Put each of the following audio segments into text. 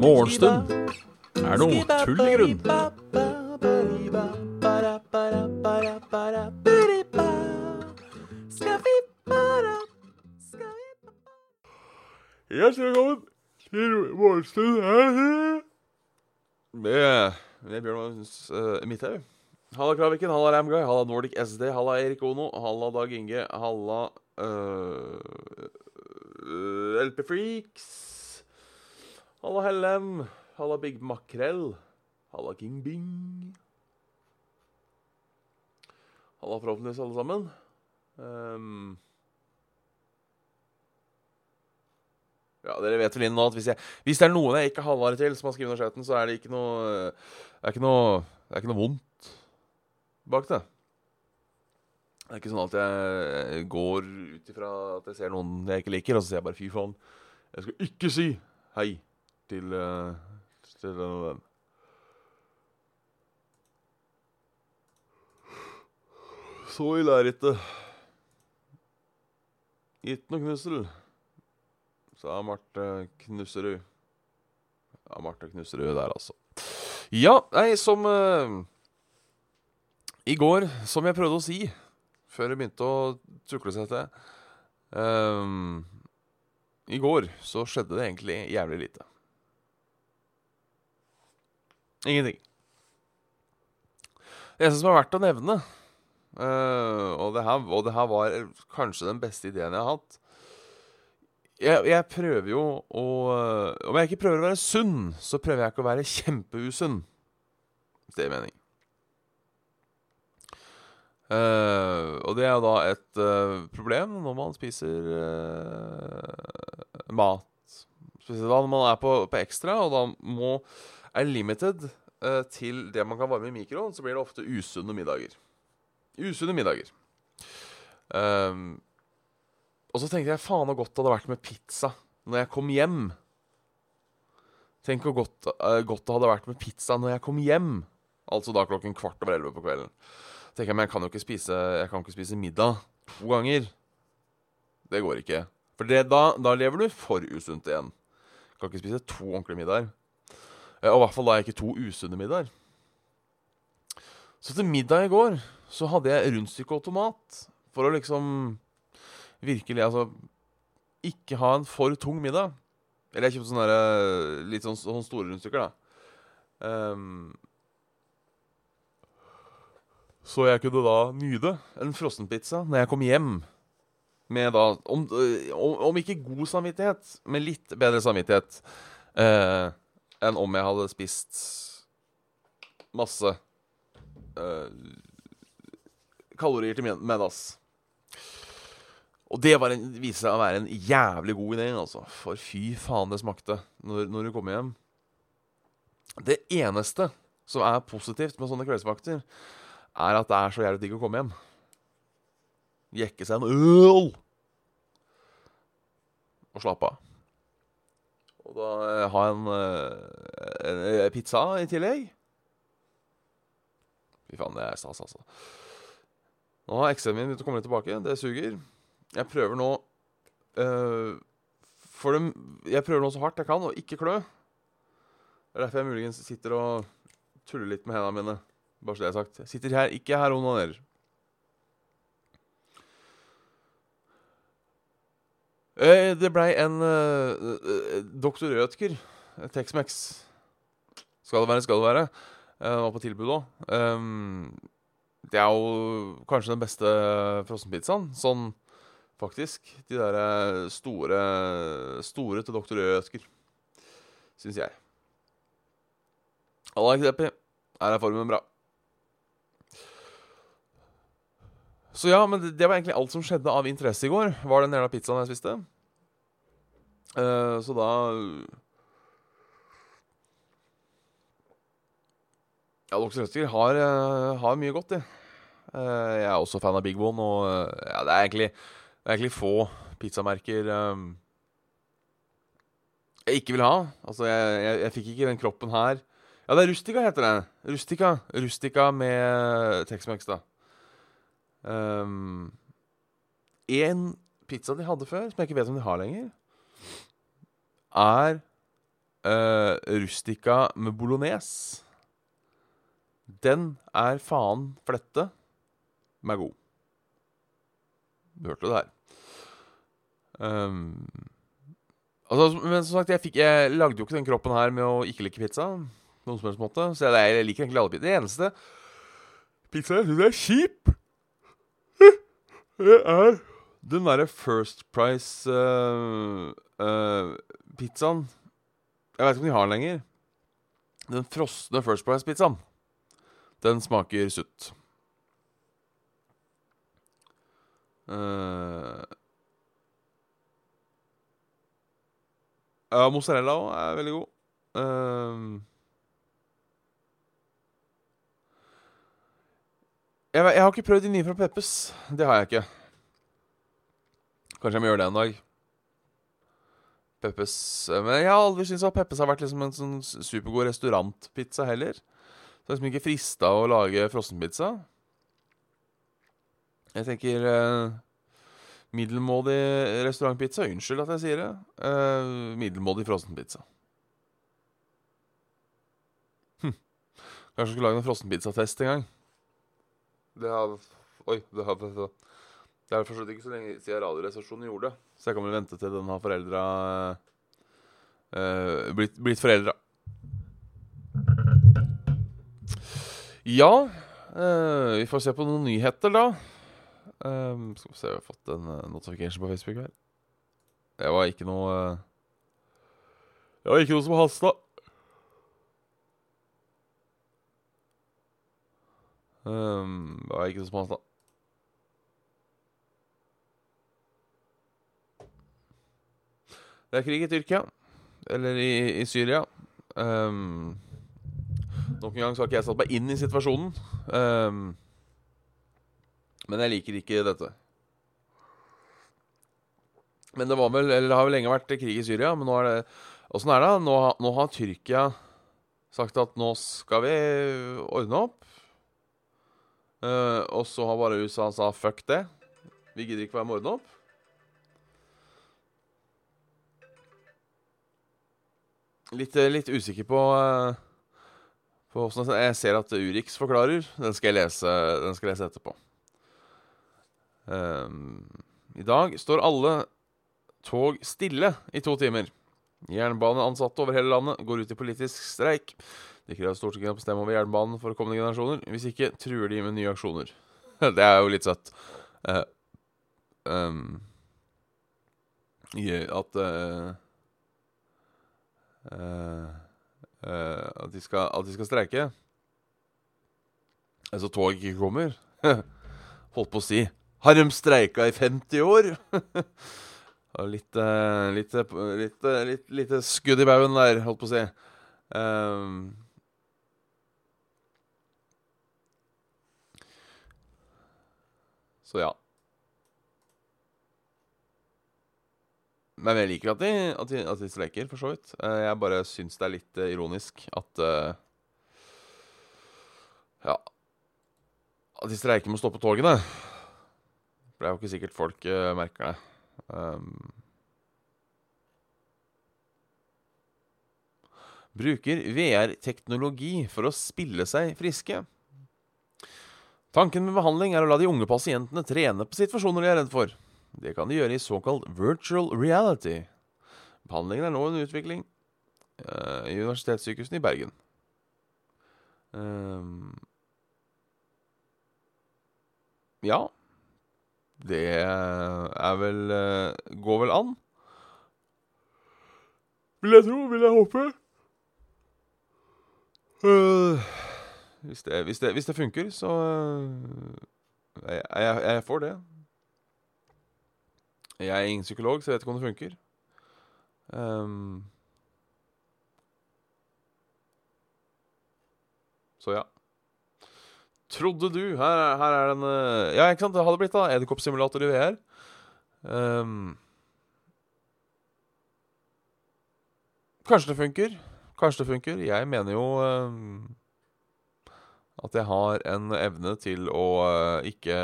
Morgenstund. Er noe tull i grunn. Hjertelig velkommen til Morgenstund her. Med, med Bjørn uh, Midthaug. Halla Kraviken, halla Ramguy, halla Nordic SD, halla Erik Ono, halla Dag Inge, halla uh, uh, LP Freaks. Halla Hellem, halla Big Makrell, halla King Bing. Halla forhåpentligvis alle sammen. Um, ja, dere vet vel inn nå at hvis, jeg, hvis det er noen jeg ikke halvarer til, som har skrevet under chatten, så er det ikke noe Det er ikke noe, det er ikke noe vondt bak det. Det er ikke sånn at jeg går ut ifra at jeg ser noen jeg ikke liker, og så sier jeg bare 'fy faen'. Jeg skal ikke si hei til, uh, til den og den. Så ille er ikke. Gitt noe knussel, sa Marte Knusserud. Ja, Marte Knusserud der, altså. Ja, nei, som uh, I går, som jeg prøvde å si før det begynte å tukle seg til um, I går så skjedde det egentlig jævlig lite. Ingenting. Det eneste som er verdt å nevne, uh, og, det her, og det her var kanskje den beste ideen jeg har hatt jeg, jeg, prøver jo å Om jeg ikke prøver å være sunn, så prøver jeg ikke å være kjempeusunn. Det er mening. Uh, og det er jo da et uh, problem når man spiser uh, mat. Spesielt da når man er på, på, ekstra, og da må er limited til det man kan varme i mikroen, så blir det ofte usunne middager. Usunne middager. og så tenkte jeg faen så godt det hadde vært med pizza når jeg kom hjem. Tenk hvor godt, godt det hadde vært med pizza når jeg kom hjem. Altså da klokken kvart over elleve på kvelden tenker jeg, men jeg kan jo ikke spise, jeg kan ikke spise middag to ganger. Det går ikke. For det, da, da, lever du for usunt igjen. Kan ikke spise to ordentlige middager. Og i hvert fall da ikke to usunne middager. Så til middag i går så hadde jeg rundstykke og tomat. For å liksom virkelig altså ikke ha en for tung middag. Eller jeg kjøpte sånne der, litt sånn, sånne store rundstykker, da. Um, så jeg kunne da nyte en frossenpizza når jeg kom hjem. Med da om, om, ikke god samvittighet, med litt bedre samvittighet eh, enn om jeg hadde spist masse eh, kalorier til middags. Og det var viser seg å være en jævlig god idé, altså. For fy faen, det smakte når, når du kommer hjem. Det eneste som er positivt med sånne kveldsvakter, er at det er så jævlig digg å komme hjem. Jekke seg en øl og slappe av. Og da eh, ha en, eh, en, en pizza i tillegg. Fy faen, det er stas, altså. Nå har XM-en min begynt å komme litt tilbake. Det suger. Jeg prøver nå øh, For dem Jeg prøver nå så hardt jeg kan å ikke klø. Det er derfor jeg muligens sitter og tuller litt med hendene mine. Bare så det er sagt. Jeg sitter her, ikke her og onanerer. Eh, det blei en uh, uh. Rødker, Tex-Mex. Skal det være, skal det være. Uh, var på tilbud òg. Um, det er jo kanskje den beste frossenpizzaen. Sånn faktisk. De der store, store til Dr. Rødker, syns jeg. Alla Eppi, her er formen bra. Så ja, men det, det, var egentlig alt som skjedde av interesse i går. Var den jævla pizzaen jeg spiste. Uh, så da Ja, Dr. Røstiger har, uh, har, mye godt, de. Uh, jeg er også fan av Big One, og ja, det er egentlig, det er egentlig få pizzamerker um, jeg ikke vil ha. Altså, jeg, jeg, jeg fikk ikke den kroppen her. Ja, det er Rustica, heter det. Rustica, Rustica med Tex-Mex, da. Um, en pizza de hadde før, som jeg ikke vet om de har lenger, er uh, rustica med bolognese. Den er faen flette meg god. Du hørte det her. Um, altså, men som sagt, jeg, fikk, jeg lagde jo ikke den kroppen her med å ikke like pizza. Noen som helst måte Så jeg, jeg liker egentlig alle pizza. Det eneste pizza jeg syns er kjip, det er den derre First Price-pizzaen. Uh, uh, jeg veit ikke om de har den lenger. Den frosne First Price-pizzaen. Den smaker sutt. Uh, ja, mozzarella òg er veldig god. Uh, jeg, jeg, har ikke prøvd de nye fra Peppes. Det har jeg ikke. Kanskje jeg må gjøre det en dag. Peppes eh, Men jeg har aldri syntes at Peppes har vært liksom en sånn supergod restaurantpizza heller. Så jeg har liksom ikke frista å lage frossenpizza. Jeg tenker eh, middelmådig restaurantpizza. Unnskyld at jeg sier det. Eh, middelmådig frossenpizza. Hm. Kanskje jeg skulle lage en frossenpizzatest en gang. Det har Oi. Det har det er forstått ikke så lenge siden Radioresepsjonen gjorde det. Så jeg kan vel vente til den har foreldra uh, blitt, blitt foreldra. Ja, uh, vi får se på noen nyheter, da. Um, skal vi se, vi har fått en uh, notification på Facebook her. Det var ikke noe Det var ikke noe som hasta. Um, det var ikke som hasta. Det er krig i Tyrkia. Eller i, i Syria. Um, nok en gang så har ikke jeg satt meg inn i situasjonen. Um, men jeg liker ikke dette. Men det var vel, eller det har vel lenge vært krig i Syria. Men nå er det Åssen er det? Nå, nå har Tyrkia sagt at nå skal vi ordne opp. Uh, og så har bare USA sa fuck det. Vi gidder ikke være med å ordne opp. Litt, eh, litt usikker på, uh, på Jeg ser at Urix forklarer. Den skal jeg lese, skal jeg lese etterpå. Um, I dag står alle tog stille i to timer. Jernbaneansatte over hele landet går ut i politisk streik. De krever at Stortinget bestemmer over jernbanen for kommende generasjoner. Hvis ikke truer de med nye aksjoner. Det er jo litt søtt. Uh, um, at uh, uh, at, de skal, at de skal streike. Altså toget ikke kommer. Holdt på å si Har de streika i 50 år? litt, uh, litt, litt, litt, litt, skudd i baugen der, holdt på å si. Um, så ja. Men jeg liker at de, at de, at de streiker, for så vidt. Eh, jeg bare syns det er litt eh, ironisk at uh, Ja At de streiker med å stoppe togene. For det er jo ikke sikkert folk uh, merker det. Um, bruker VR-teknologi for å spille seg friske. Tanken med behandling er å la de unge pasientene trene på situasjoner de er redd for. Det kan de gjøre i såkalt virtual reality. Behandlingen er nå under utvikling uh, i universitetssykehusene i Bergen. Um, ja Det er vel uh, Går vel an. Vil jeg tro, vil jeg håpe. Uh, hvis, det, hvis, det, hvis, det, funker, så jeg, jeg, jeg får det. Jeg er ingen psykolog, så jeg vet ikke om det funker. Um, så ja. Trodde du Her, her er den uh, Ja, ikke sant? Det hadde blitt da edderkoppsimulator i VR. Um, kanskje det funker. Kanskje det funker. Jeg mener jo um, at jeg har en evne til å uh, ikke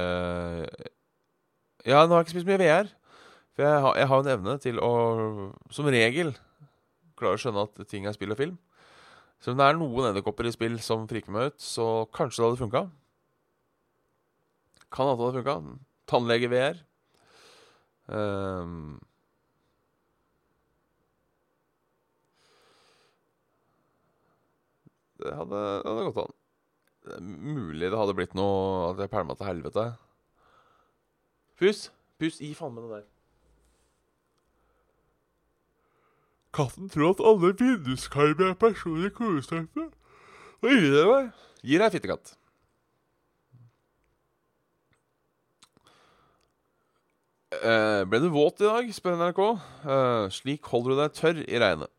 Ja, nå har jeg ikke spist mye VR. For jeg har, jeg har en evne til å, som regel, klare å skjønne at ting er spill og film. Så om det er noen edderkopper i spill som friker meg ut, så kanskje det hadde funka. Kan hende det hadde funka. Tannlege-VR. Um, det hadde, hadde gått an. Det er mulig det hadde blitt noe At jeg pælma til helvete. Pus. Pus gi faen med det der. Katten tror at alle vinduskarmer er personlige kodestøype. Og gir det meg? Gir deg fittekatt. Uh, ble du våt i dag, spør NRK. Uh, slik holder du deg tørr i regnet.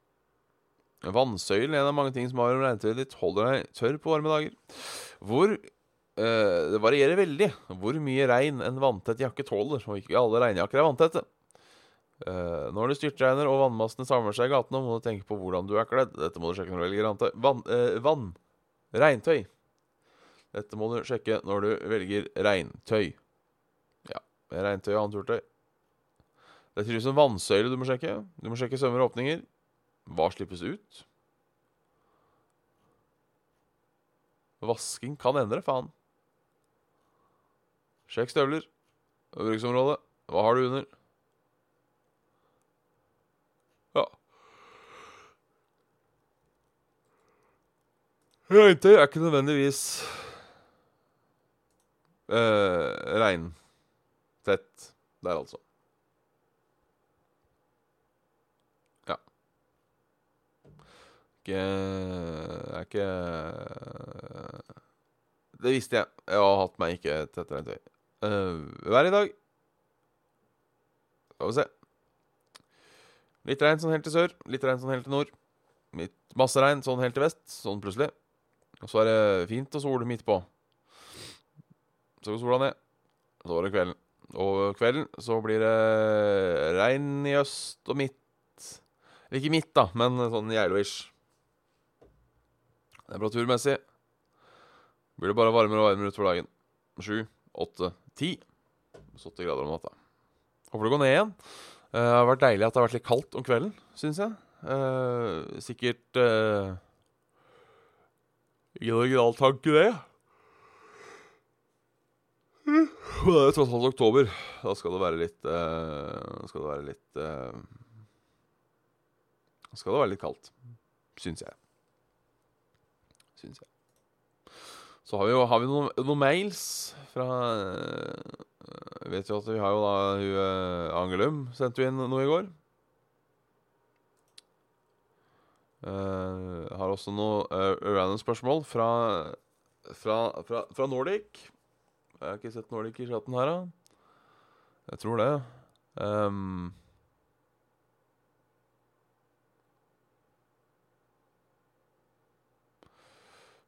Vannsøylen, en av mange ting som har om regntøyet ditt, holder deg tørr på varme dager. Hvor uh, Det varierer veldig hvor mye regn en vanntett jakke tåler, og ikke alle regnjakker er vanntette. Eh, når det styrtregner og vannmassene samler seg i gatene, må du tenke på hvordan du er kledd. Dette må du sjekke når du velger. Vann, uh, vann. Regntøy. Dette må du sjekke når du velger regntøy. Ja, regntøy og annet turtøy. Det er tydeligvis en vannsøyle du må sjekke. Du må sjekke sømmer og åpninger. Hva slippes ut? Vasking kan endre, faen. Sjekk støvler. Bruksområde. Hva har du under? Regntøy er ikke nødvendigvis uh, regntett der, altså. Ja. Ikke Er ikke Det visste jeg. Jeg har hatt meg ikke tett regntøy. Uh, vær i dag. Skal vi se. Litt regn sånn helt til sør, litt regn sånn helt til nord. Litt, masse regn sånn helt til vest, sånn plutselig. Og så er det fint og sol midt på. Så går sola ned. Så var det kvelden. Og kvelden så blir det regn i øst og midt. Ikke midt, da, men sånn Geilo-ish. Temperaturmessig blir det bare varmere og varmere utover dagen. Sju, åtte, ti. 70 grader om natta. Håper det går ned igjen. Eh, det har vært deilig at det har vært litt kaldt om kvelden, syns jeg. Uh, sikkert Ikke noe generaltanke, det. Det er tross alt oktober. Da skal det være litt uh, Skal det være litt Da skal det være litt kaldt. Syns jeg. Syns jeg. Så har vi jo har vi noen, noen mails fra uh, vet jo at vi har jo da hun Angelum sendte jo inn noe i går. Uh, har også noe uh, random spørsmål fra, fra, fra, fra, Nordic. Jeg har ikke sett Nordic i chatten her, da. Jeg tror det. Um,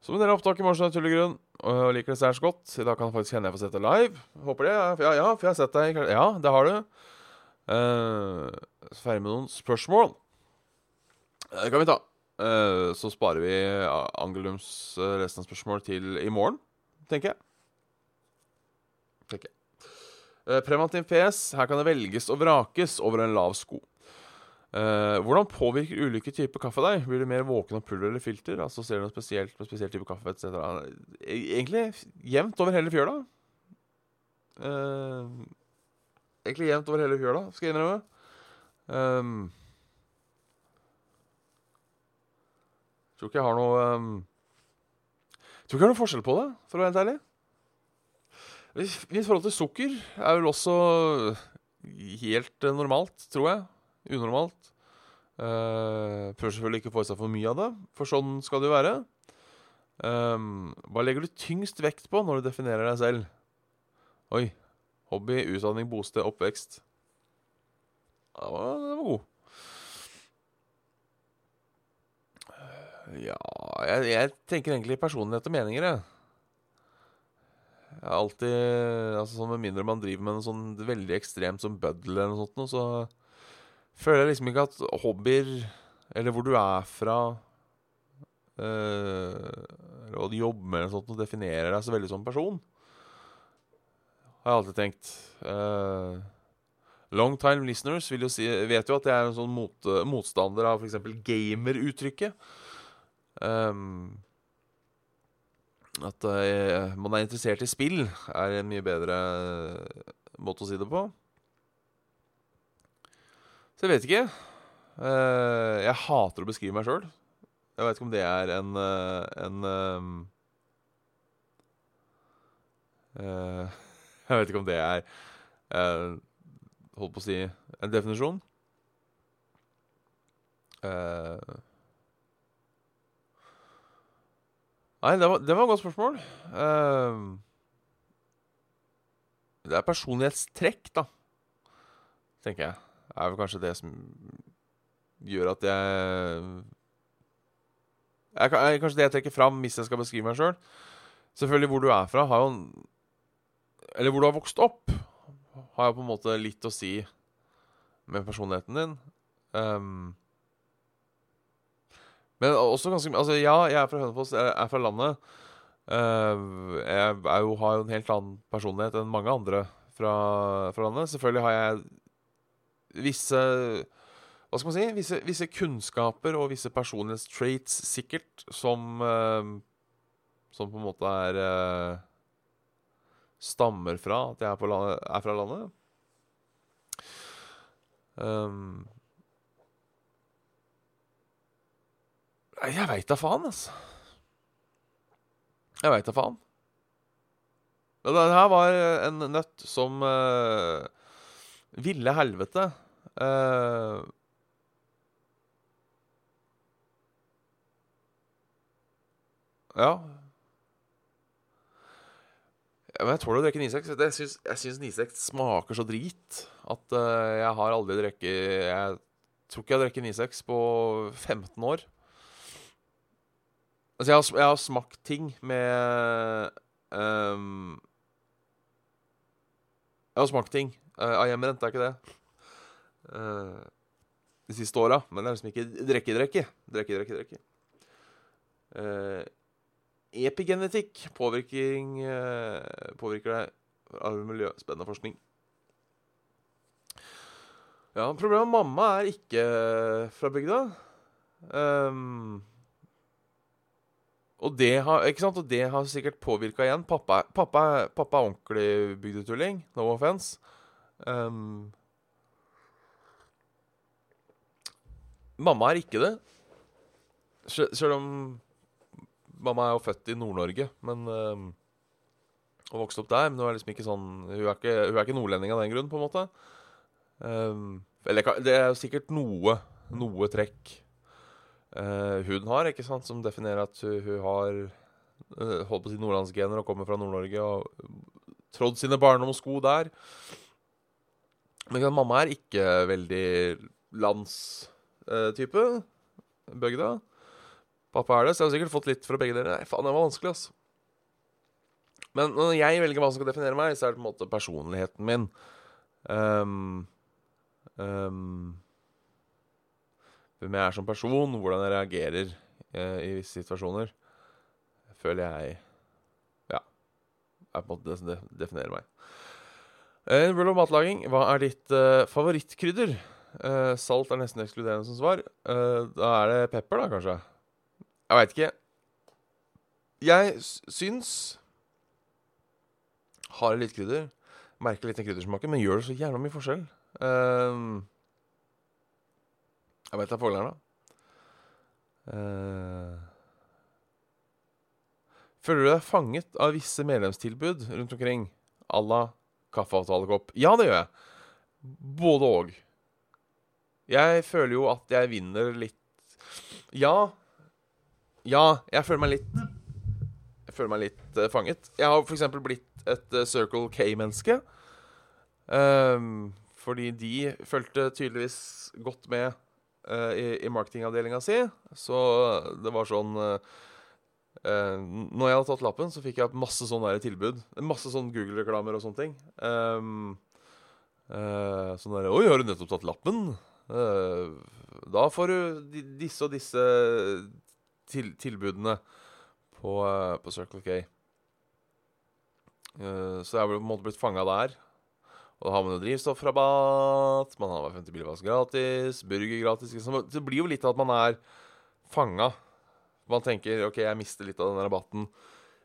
Så med dere opptak i morgen av grunn, og liker det særs godt. I dag kan jeg faktisk hende jeg får sett det live. Håper det. Ja, ja, for jeg har sett deg. Ja, det har du. Uh, ferdig med noen spørsmål. Det kan vi ta. Uh, så sparer vi Angelums uh, resten av spørsmål til i morgen, tenker jeg. Tenker jeg. Premantin preventiv PS. Her kan det velges og vrakes over en lav sko. Uh, hvordan påvirker ulike typer kaffe deg? Blir du mer våken av pulver eller filter? Altså Ser du noe spesielt med spesiell type kaffe etc.? E, egentlig jevnt over hele fjøla. Uh, egentlig jevnt over hele fjøla, skal jeg innrømme. Um, tror ikke jeg har noe um, Tror ikke jeg har noe forskjell på det, for å være helt ærlig. Mitt forhold til sukker er vel også helt normalt, tror jeg unormalt. Uh, prøver selvfølgelig ikke å få i seg for mye av det, for sånn skal det jo være. Um, hva legger du tyngst vekt på når du definerer deg selv? Oi. Hobby, utdanning, bosted, oppvekst. Det var, den var god. Ja jeg, jeg, tenker egentlig personlighet og meninger, jeg. Jeg har alltid altså sånn Med mindre man driver med noe sånn veldig ekstremt som bøddel eller noe sånt, så føler jeg liksom ikke at hobbyer, eller hvor du er fra øh, Og du jobber med, eller sånt, definerer deg så veldig som person. har jeg alltid tenkt. Uh, long time listeners jo si, vet jo at jeg er en sånn mot, motstander av f.eks. gamer-uttrykket. Um, at uh, man er interessert i spill, er en mye bedre måte å si det på. Så jeg vet ikke. Uh, jeg hater å beskrive meg sjøl. Jeg vet ikke om det er en, en um, Jeg vet ikke om det er Holdt på å si en definisjon. Uh, nei, det var, det var et godt spørsmål. Uh, det er personlighetstrekk, da, tenker jeg. Det er vel kanskje det som gjør at jeg er, Kanskje det jeg trekker fram hvis jeg skal beskrive meg sjøl. Selv. Selvfølgelig hvor du er fra, har jo Eller hvor du har vokst opp, har jo på en måte litt å si med personligheten din. Um, men også ganske Altså, ja, jeg er fra Hønefoss, jeg er fra landet. Uh, jeg jo, har jo en helt annen personlighet enn mange andre fra, fra, landet. Selvfølgelig har jeg visse Hva skal man si? Visse, visse kunnskaper og visse personlighetstraits, sikkert, som uh, Som på en måte er uh, stammer fra at jeg er, landet, er fra landet. Um, jeg veit da faen, altså. Jeg veit da faen. Det her var en nøtt som uh, ville helvete. Uh, ja, men jeg tåler å drikke 9-6. Jeg syns 9-6 smaker så drit at uh, jeg har aldri drukket Jeg tror ikke jeg har drukket 9-6 på 15 år. Altså, jeg har, jeg har smakt ting med um, Jeg har smakt ting uh, av det er ikke det? Uh, de siste åra. Men det er liksom ikke drikke-drikke. Drikke-drikke-drikke. Uh, Epigenetikk påvirking, uh, påvirker deg av miljøspennende forskning. Ja, problemet med mamma er ikke fra bygda. Um, og, det har, ikke sant? og det har sikkert påvirka igjen. Pappa, pappa, pappa, er ordentlig bygdetulling. No offence. Um, mamma er ikke det. Selv om Mamma er jo født i Nord-Norge, men um, Og vokst opp der. Men hun er liksom ikke sånn Hun er ikke, hun er ikke nordlending av den grunn, på en måte. Um, eller det er jo sikkert noe, noe trekk uh, hun har, ikke sant, som definerer at hun, har uh, holdt på å si nordlandsgener og kommer fra Nord-Norge og trådd sine barndomssko der. Men mamma er ikke veldig landstype. Uh, bygda. Pappa er det, så jeg har sikkert fått litt fra begge dere. Nei, faen, det var vanskelig, altså. Men når jeg velger hva som skal definere meg, så er det på en måte personligheten min. Um, um, hvem jeg er som person, hvordan jeg reagerer eh, i visse situasjoner, føler jeg Ja. Er på en måte det som definerer meg. Uh, Rull of matlaging. Hva er ditt eh, favorittkrydder? Eh, salt er nesten ekskluderende som svar. da er det pepper, da, kanskje? Jeg veit ikke. Jeg syns Har litt krydder. Merker litt den kryddersmaken, men gjør det så jævla mye forskjell. Uh, jeg veit det er fugler, da. Uh, føler du deg fanget av visse medlemstilbud rundt omkring? À la kaffeavtalekopp? Ja, det gjør jeg. Både og. Jeg føler jo at jeg vinner litt Ja, ja, jeg føler meg litt Jeg føler meg litt uh, fanget. Jeg har f.eks. blitt et uh, Circle K-menneske. Um, fordi de fulgte tydeligvis godt med i, i marketingavdelinga si. Så det var sånn Når jeg hadde tatt lappen, så fikk jeg masse sånne tilbud. Masse sånn Google-reklamer og sånne ting. Um, sånn derre 'Oi, har du nettopp tatt lappen?' da får du disse og disse til, tilbudene på, uh, på, Circle K. Eh, så jeg har på en måte blitt fanga der. Og da har man jo drivstoffrabatt, man har 50 bilvask gratis, burger gratis liksom. det blir jo litt av at man er fanga. Man tenker OK, jeg mister litt av den rabatten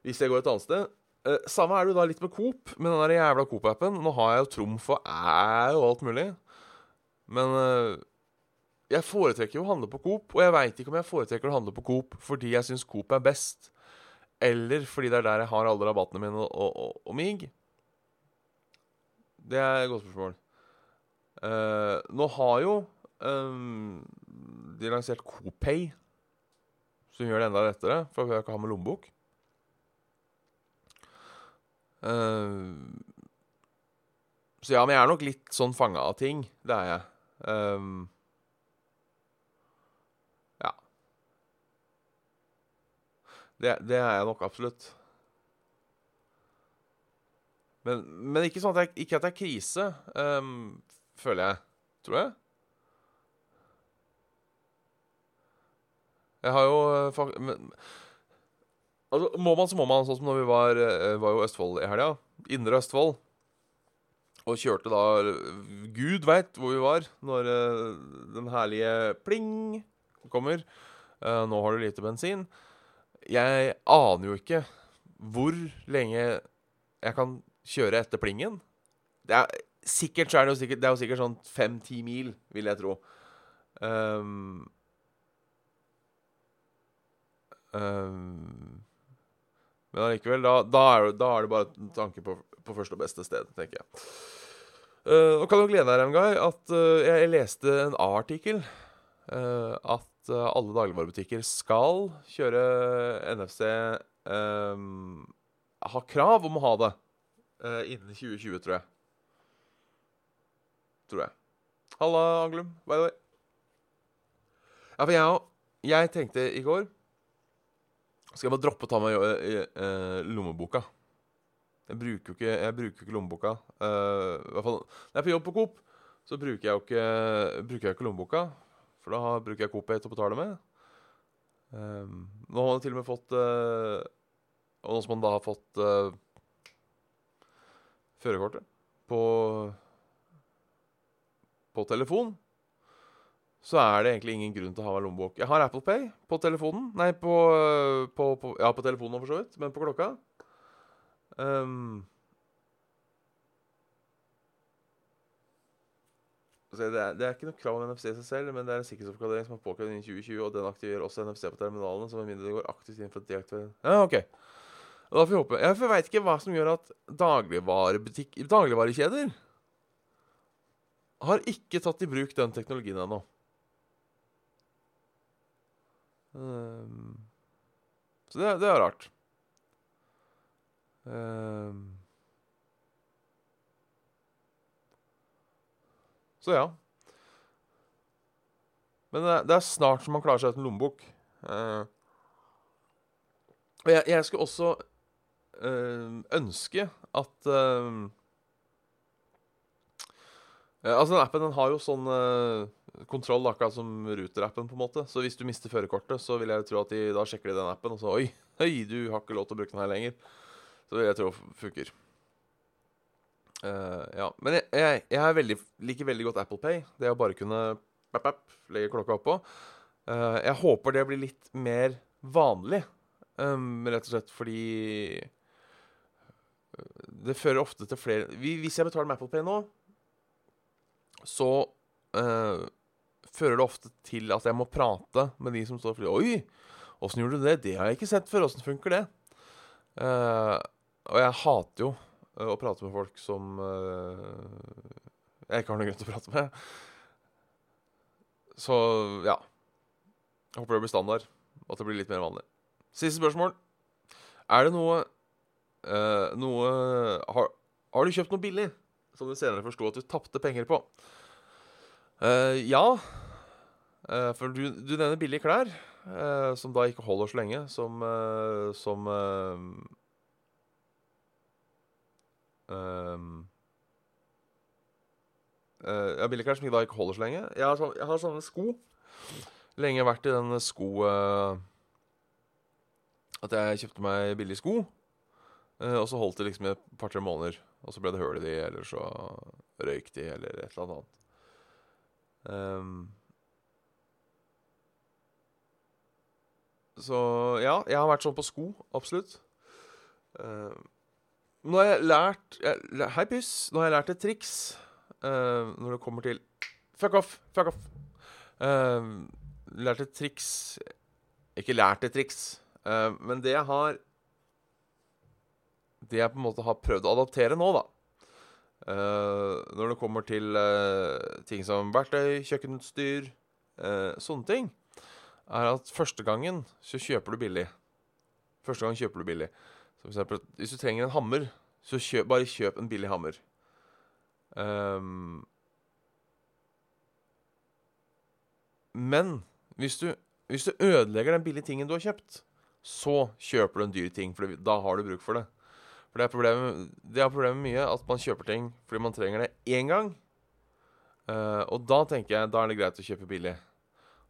hvis jeg går et annet sted. Eh, samme er det jo da litt med Coop, med den der jævla Coop-appen. Nå har jeg jo trumf og æ og alt mulig. Men eh, jeg foretrekker jo å handle på Coop, og jeg veit ikke om jeg foretrekker å handle på Coop fordi jeg syns Coop er best, eller fordi det er der jeg har alle rabattene mine og, og, og mig. Det er et godt spørsmål. Uh, nå har jo um, de lansert Copay, som gjør det enda lettere, for jeg ikke ha med lommebok. Uh, så ja, men jeg er nok litt sånn fanga av ting. Det er jeg. Um, ja. Det, det, er jeg nok absolutt. Men, men ikke sånn at jeg, ikke at det er krise, um, føler jeg. Tror jeg. Jeg har jo eh, men, Altså, må man, så må man. Sånn som når vi var, eh, var jo Østfold i helga. Indre Østfold. Og kjørte da Gud veit hvor vi var når uh, den herlige pling kommer. Uh, nå har du lite bensin. Jeg aner jo ikke hvor lenge jeg kan kjøre etter plingen. Det er, sikkert så er det jo sikkert, det er jo sikkert sånn fem-ti mil, vil jeg tro. Um, um, men allikevel, da, da, er, da, er, det bare en tanke på, på, første og beste sted, tenker jeg. Uh, og kan jo glede deg, Remguy, at uh, jeg leste en A-artikkel. Uh, at alle dagligvarebutikker skal kjøre NFC um, Ha krav om å ha det innen 2020, tror jeg. Tror jeg. Halla, Anglum. By the way. Ja, for jeg, jeg tenkte i går skal jeg bare droppe å ta med uh, lommeboka. Jeg bruker jo ikke, bruker ikke lommeboka. Uh, I hvert fall når jeg er på jobb på Coop, så bruker jeg jo ikke, bruker jeg ikke lommeboka. For da bruker jeg Coop til å betale med. Um, nå har man til og med fått uh, Og nå som man da har fått uh, førerkortet på, på telefon så er det egentlig ingen grunn til å ha meg lommebok. Jeg har Apple Pay på telefonen. Nei, på, på, på Ja, på telefonen for så vidt, men på klokka. Um, det, er, det, er, ikke noe krav om NFC seg selv, men det er en sikkerhetsoppgradering som er påkrevd innen 2020, og den aktiverer også NFC på terminalene, så med mindre det går aktivt inn for å deaktivere Ja, OK. Og da får vi håpe. Jeg veit ikke hva som gjør at dagligvarekjeder har ikke tatt i bruk den teknologien ennå. Um, så det, det, er rart. Um, så ja. Men det, er snart som man klarer seg uten lommebok. Uh, og jeg, jeg, skulle også ønske at uh, Altså, den appen den har jo sånn kontroll, akkurat som Ruter-appen, på en måte. Så hvis du mister førerkortet, så vil jeg tro at de da sjekker de den appen, og så Oi, oi du har ikke lov til å bruke den her lenger. Så vil jeg tro funker. Uh, ja. Men jeg, jeg, jeg veldig, liker veldig godt Apple Pay. Det å bare kunne pap, pap, legge klokka oppå. Uh, jeg håper det blir litt mer vanlig, um, rett og slett fordi det fører ofte til flere Hvis jeg betaler med Apple Pay nå, så uh, fører det ofte til at jeg må prate med de som står for Oi, åssen gjorde du det? Det har jeg ikke sett før. Åssen funker det? Uh, og jeg hater jo uh, å prate med folk som uh, jeg ikke har noen grunn til å prate med. Så ja. Jeg håper det blir standard, og at det blir litt mer vanlig. Siste spørsmål. Er det noe Noe har, har, du kjøpt noe billig som du senere forsto at du tapte penger på? ja. Uh, for du, du, nevner billige klær, uh, som da ikke holder så lenge, som uh, Som Ja, billige klær som da ikke holder så lenge. Jeg har, sånne, jeg har sånne sko. Lenge vært i den sko At jeg kjøpte meg billige sko. Eh, og så holdt de liksom i et par-tre måneder. Og så ble det hull i de, eller så røyk de, eller et eller annet. Um, så ja, jeg har vært sånn på sko, absolutt. Uh, nå har jeg lært jeg, Hei, pyss. Nå har jeg lært et triks uh, når det kommer til Fuck off! Fuck off! Uh, lært et triks Ikke lært et triks, men det jeg har Det jeg på en måte har prøvd å adaptere nå, da Når det kommer til ting som verktøy, kjøkkenutstyr, sånne ting, er at første gangen så kjøper du billig. Første gang kjøper du billig. Så for eksempel, hvis du trenger en hammer, så kjøp, bare kjøp en billig hammer. Um, men hvis du, hvis du ødelegger den billige tingen du har kjøpt, så kjøper du en dyr ting, for da har du bruk for det. For det er problemet, det er problemet mye at man kjøper ting fordi man trenger det én gang. Uh, og da tenker jeg da er det greit å kjøpe billig.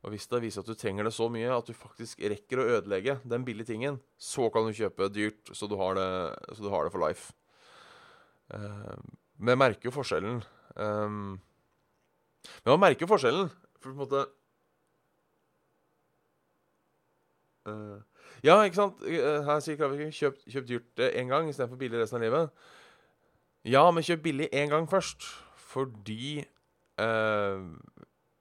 Og hvis det viser at du trenger det så mye at du faktisk rekker å ødelegge den billige tingen, så kan du kjøpe dyrt, så du har det, du har det for life. Uh, men jeg merker jo forskjellen. Um, men man merker jo forskjellen. For på en måte Uh, ja, ikke sant? Eh, her sier Kraviken kjøp, kjøp dyrt én gang istedenfor billig resten av livet. Ja, men kjøp billig én gang først. Fordi eh,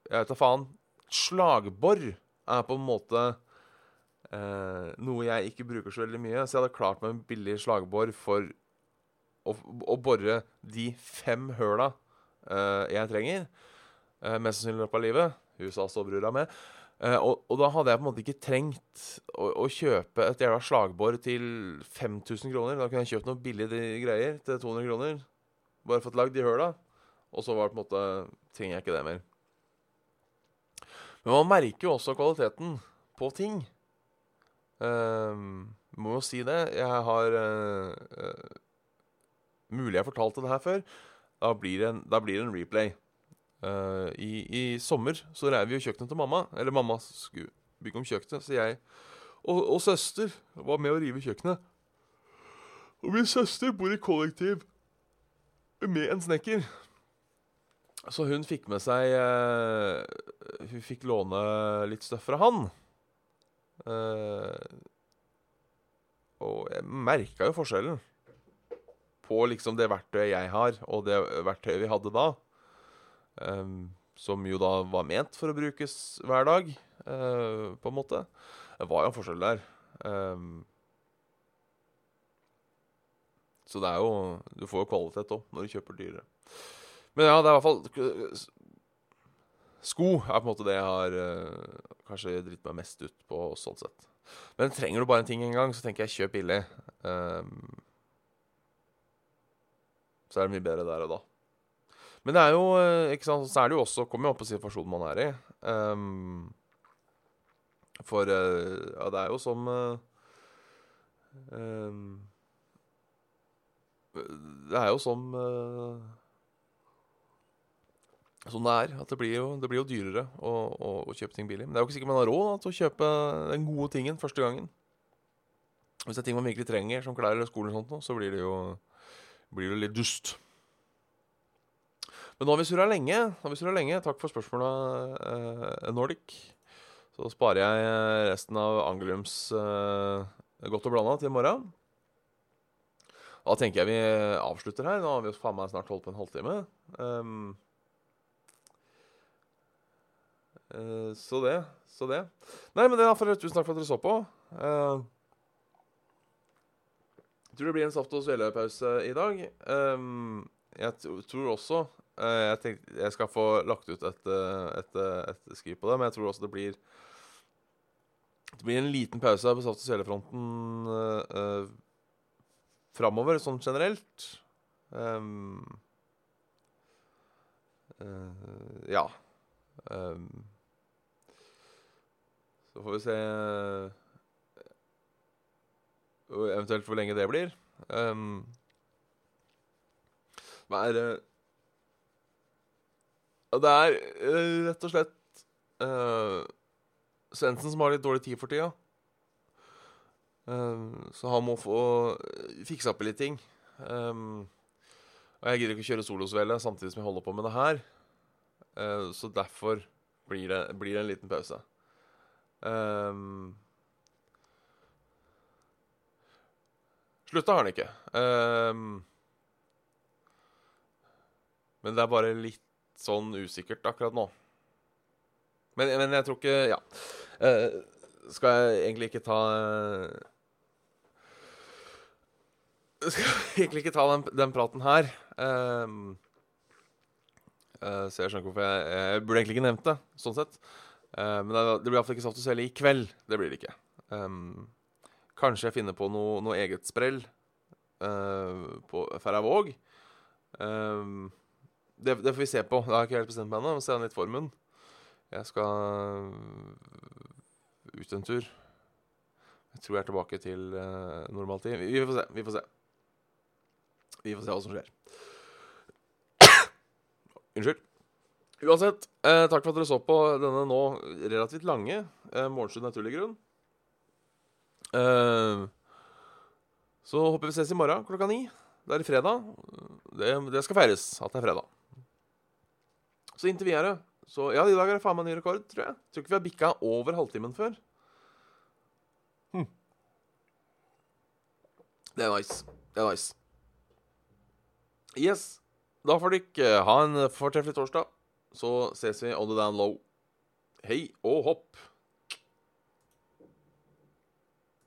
Jeg vet da faen. Slagbor er på en måte eh, noe jeg ikke bruker så veldig mye. Så jeg hadde klart meg en billig slagbor for å, å bore de fem høla jeg trenger. mest sannsynlig i løpet av livet. Huset står brura med. Uh, og, og, da hadde jeg på en måte ikke trengt å, å kjøpe et jævla slagbor til 5000 kroner. Da kunne jeg kjøpt noen billige greier til 200 kroner. Bare fått lagd de høla. Og så var det på en måte trenger jeg ikke det mer. Men man merker jo også kvaliteten på ting. Uh, må jo si det. Jeg har uh, Mulig jeg fortalte det her før. Da blir det en, da blir det en replay. Uh, i, i, sommer så reiv jo kjøkkenet til mamma. Eller mamma skulle bygge om kjøkkenet, så jeg og, og, søster var med å rive kjøkkenet. Og min søster bor i kollektiv med en snekker. Så hun fikk med seg uh, Hun fikk låne litt støff fra han. Uh, og jeg merka jo forskjellen på liksom det verktøyet jeg har, og det verktøyet vi hadde da. Um, som jo da var ment for å brukes hver dag, uh, på en måte. Det var jo en forskjell der. Um, så det er jo Du får jo kvalitet òg når du kjøper dyrere. Men ja, det er i hvert fall Sko er på en måte det jeg har uh, kanskje dritt meg mest ut på, sånn sett. Men trenger du bare en ting en gang, så tenker jeg kjøp billig. Um, så er det mye bedre der og da. Men det er jo eh, ikke sant, så er det jo også Kommer jo opp på situasjonen man er i. Um, for uh, ja, det er jo som uh, um, Det er jo som uh, Sånn det er. At det blir jo, det blir jo dyrere å, å, å, kjøpe ting billig. Men det er jo ikke sikkert man har råd da, til å kjøpe den gode tingen første gangen. Hvis det er ting man virkelig trenger, som klær eller skole og sånt, så blir det jo blir det litt dust. Men nå har vi surra lenge. Har vi lenge. Takk for spørsmålet, eh, Nordic. Så sparer jeg eh, resten av Angelums eh, godt og blanda til i morgen. Da tenker jeg vi avslutter her. Nå har vi faen meg snart holdt på en halvtime. Um, så det. Så det. Nei, men det er for tusen takk for at dere så på. Uh, jeg tror det blir en saft- og svelepause i dag. Um, jeg tror også jeg, tenkte, jeg skal få lagt ut et, eh, et, eh, et, skriv på det, men jeg tror også det blir Det blir en liten pause på Saft- og Svelefronten uh, framover, sånn generelt. Um, uh, ja. Um, så får vi se uh, eventuelt hvor lenge det blir. Um, hva er det det er uh, rett og slett uh, Svendsen som har litt dårlig tid for tida. Uh, så han må få fiksa opp i litt ting. Um, og jeg gidder ikke å kjøre solosvele samtidig som jeg holder på med det her. Uh, så derfor blir det, blir det en liten pause. Um, Slutta har han ikke. Um, men det er bare litt sånn usikkert akkurat nå. Men, men jeg tror ikke Ja. Uh, skal jeg egentlig ikke ta uh, Skal jeg egentlig ikke ta den, den praten her. Uh, så jeg skjønner ikke hvorfor jeg, jeg burde egentlig ikke nevnt det, sånn sett. men det, det blir iallfall ikke saft og svele i kveld. Det blir det ikke. Um, Kanskje jeg finner på noe, noe eget sprell på Færøyvåg. Um, det, det, får vi se på. Det har jeg ikke helt bestemt meg ennå. Se an litt formen. Jeg skal ut en tur. Jeg tror jeg er tilbake til uh, normaltid. Vi, vi, får se. Vi får se. Vi får se hva som skjer. Unnskyld. Uansett, eh, takk for at dere så på denne nå relativt lange eh, Morgenstund naturlig grunn. Eh, så håper vi ses i morgen klokka ni. Det er fredag. Det, det, skal feires at det er fredag. Så inntil videre Så ja, i dag er det faen meg ny rekord, tror jeg. Tror ikke vi har bikka over halvtimen før. Hm. Det er nice. Det er nice. Yes. Da får dere ha en fortreffelig torsdag. Så ses vi on the down low. Hei og hopp.